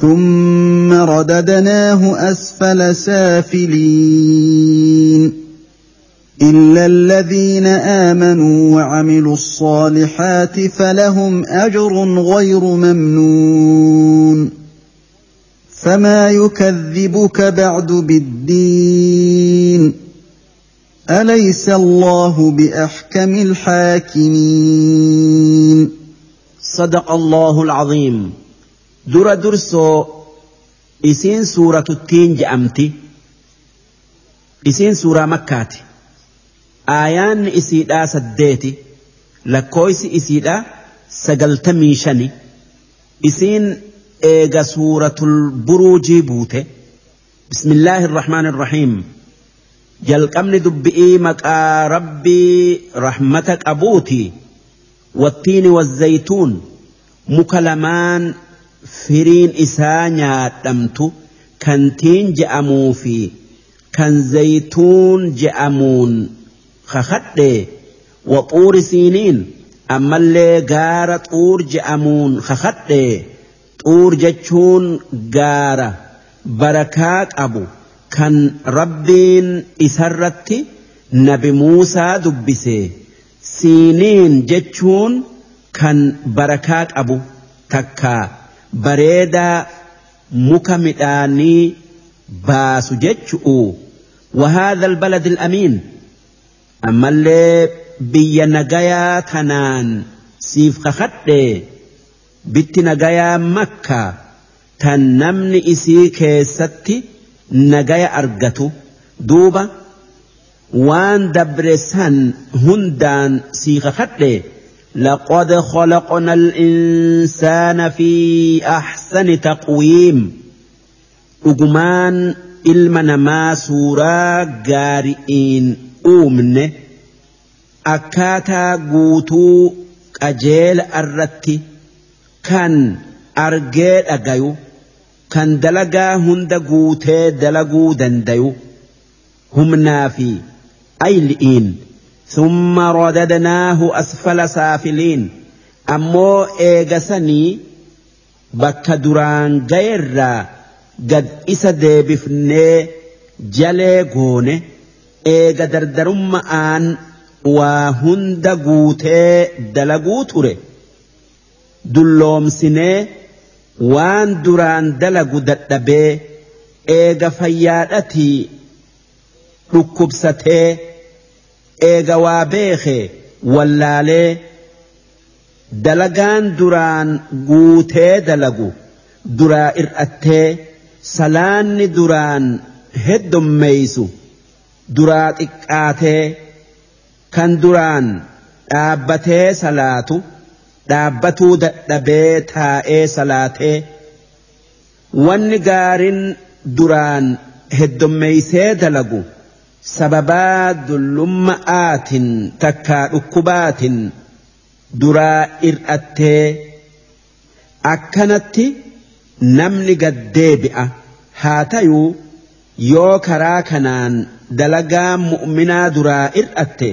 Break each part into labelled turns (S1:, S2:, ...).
S1: ثم رددناه اسفل سافلين الا الذين امنوا وعملوا الصالحات فلهم اجر غير ممنون فما يكذبك بعد بالدين اليس الله باحكم الحاكمين
S2: صدق الله العظيم. Dura dursoo isiin suuratuttiin je'amti isiin suuraa makkaati aayaanni isiidhaa saddeeti lakkooysi isiidhaa sagaltamii shani isiin eega suuratul buruujii buute bismillaahi irrahmaan irrahiim jalqabni dubbi'ii maqaa rabbii rahmata qabuuti wattiini wazzaytuun muka lamaan firiin isaa nyaadhamtu kan tiin je'amuu fi kan zaytuun je'amuun kakadhe waxuuri siiniin ammallee gaara xuur je'amuun kakadhe xuur jechuun gaara barakaa qabu kan rabbiin isarratti nabi Muusaa dubbise siiniin jechuun kan barakaa qabu takkaa. bareedaa muka midhaanii baasu jechu'u وهذا البلد الأمين أما اللي بي نجايا تنان سيف خخد بت نجايا مكة تنمن إسي كيستي نجايا أرجتو دوبا وان دبرسان هندان سيخ خد لقد خلقنا الإنسان في أحسن تقويم أجمان ilma namaa suuraa gaari'iin uumne akkaataa guutuu qajeela irratti kan argee dhagayu kan dalagaa hunda guutee dalaguu dandayu humnaa fi ayili'iin ثم رددناه أسفل سافلين أمو إيغسني بك دران غير قد إسا ديبفني جلي غوني إيغا دردرم آن وهند قوتي دلقو تري دلوم سني وان دران دلقو دتبي إيغا فيادتي ركبستي eega waa beeke wallaalee dalagaan duraan guutee dalagu duraa ir'attee salaanni duraan heddommeeysu duraa xiqqaatee kan duraan dhaabbatee salaatu dhaabbatuu dadhabee taa'ee salaatee wanni gaariin duraan heddommeeysee dalagu. Sababaa dullumma'aatin takkaa dhukkubaatin duraa ir'attee akkanatti namni gaddeebi'a haa tayuu yoo karaa kanaan dalagaa mu'minaa duraa ir'atte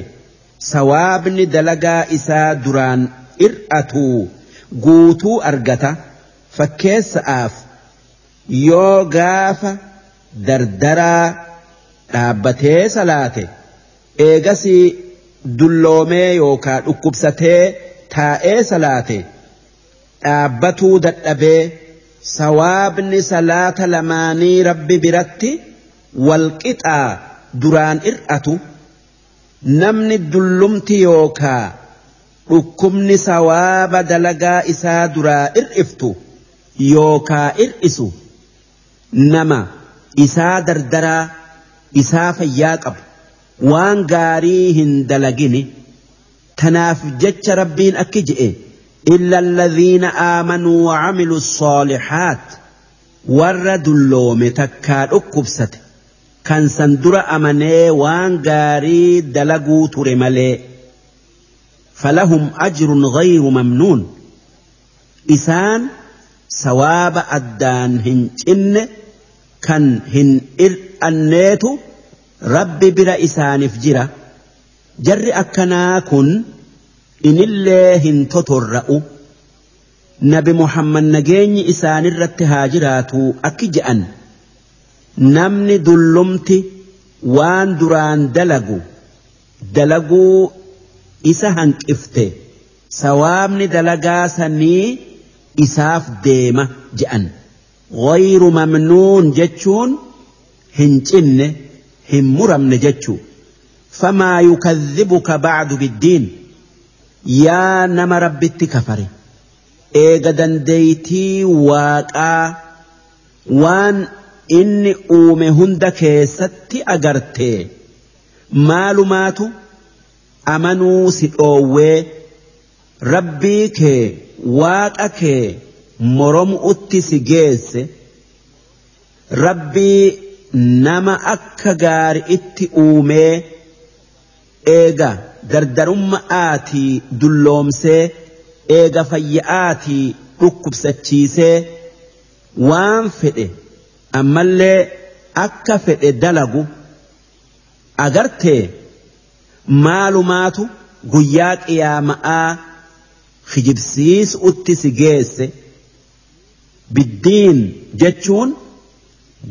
S2: sawaabni dalagaa isaa duraan ir'atuu guutuu argata. Fakkeessa'aaf yoo gaafa dardaraa dhaabbatee salaate. Eegasii dulloomee yookaa dhukkubsatee taa'ee salaate. Dhaabbatuu dadhabee sawaabni salaata lamaanii rabbi biratti walqixaa duraan ir'atu. Namni dullumti yookaa dhukkubni sawaaba dalagaa isaa duraa ir'iftu yookaa ir'isu. Nama isaa dardaraa isaa fayyaa qabu waan gaarii hin dalagini tanaaf jecha rabbiin akki je'e إلا الذين آمنوا وعملوا الصالحات warra dulloome takkaa dhukkubsate kan san dura amanee waan gaarii dalaguu ture malee falahum ajrun ghayru mamnuun isaan sawaaba addaan hin cinne كان هن إرأنيت ربي بر إسان فجرة جر أكنا كن inillee hin totorra'u nabi muhammad nageenyi isaanirratti haa jiraatu akki je'an namni dullumti waan duraan dalagu dalaguu isa hanqifte sawaabni dalagaa sanii isaaf deema je'an jechuun hin cinne hin muramne jechuu famaa yukadhibuka bacdu biddiin yaa nama rabbitti kafare eega dandeeytii waaqaa waan inni uume hunda keessatti agartee maalumaatu amanuu si dhoowwee rabbii kee waaqa kee moromu'utti si geesse rabbii nama akka gaari'itti uumee eega dardarumma'aatii dulloomsee eega fayya'aatii dhukkubsachiisee waan fedhe ammallee akka fedhe dalagu agartee maalumaatu guyyaa qiyaama'aa kijibsiisuutti si geesse biddiin jechuun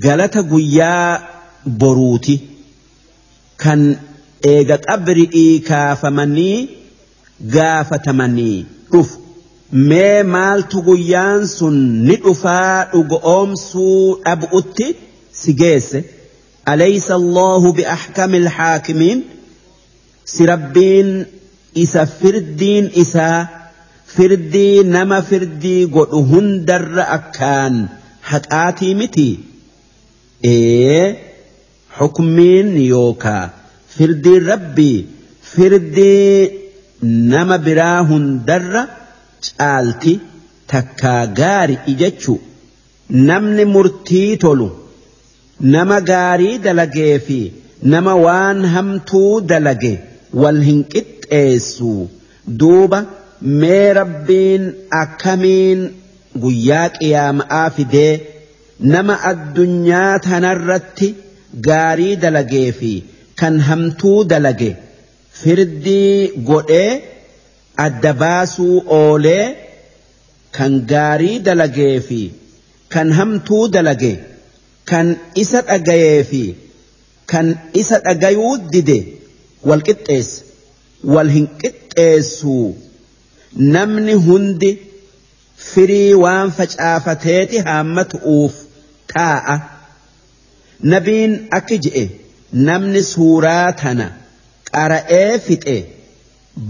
S2: galata guyyaa boruuti kan eega qabri'ii kaafamanii gaafatamanii dhufu mee maaltu guyyaan sun ni dhufaa dhugoomsuu dhabu'utti si geesse allahu biaxkami alxaakimiin si rabbiin isa firdiin isaa firdii nama firdii godhu hundarra akkaan haqaatii miti. Ee xukmiin yookaa firdiin rabbii firdii nama biraa hundarra caalti takkaa gaari'i jechuu namni murtii tolu nama gaarii dalagee fi nama waan hamtuu dalage wal hin qixxeessu. Duuba mee rabbiin akkamiin guyyaa qiyaama'aa fidee nama addunyaa tanarratti gaarii dalagee fi kan hamtuu dalage firdii godhee adda baasuu oolee kan gaarii dalagee fi kan hamtuu dalage kan isa dhagayee fi kan isa dhagayuu dide. Wal qixxeessa wal hin qixxeessuu namni hundi firii waan facaafateeti haammatu'uuf taa'a nabiin akki je'e namni suuraa tana qara'ee fixe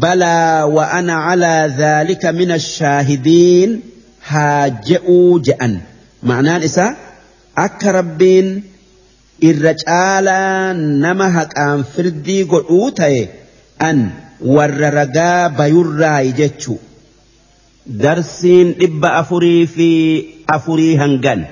S2: balaa wa ana calaa dhaalika min ashaahidiin haa je'uu je'an ma'anaan isaa akka rabbiin irra caalaa nama haqaan firdii godhuu ta'e an warra ragaa bayurraayi jechuu darsiin dhibba afurii fi afurii hangan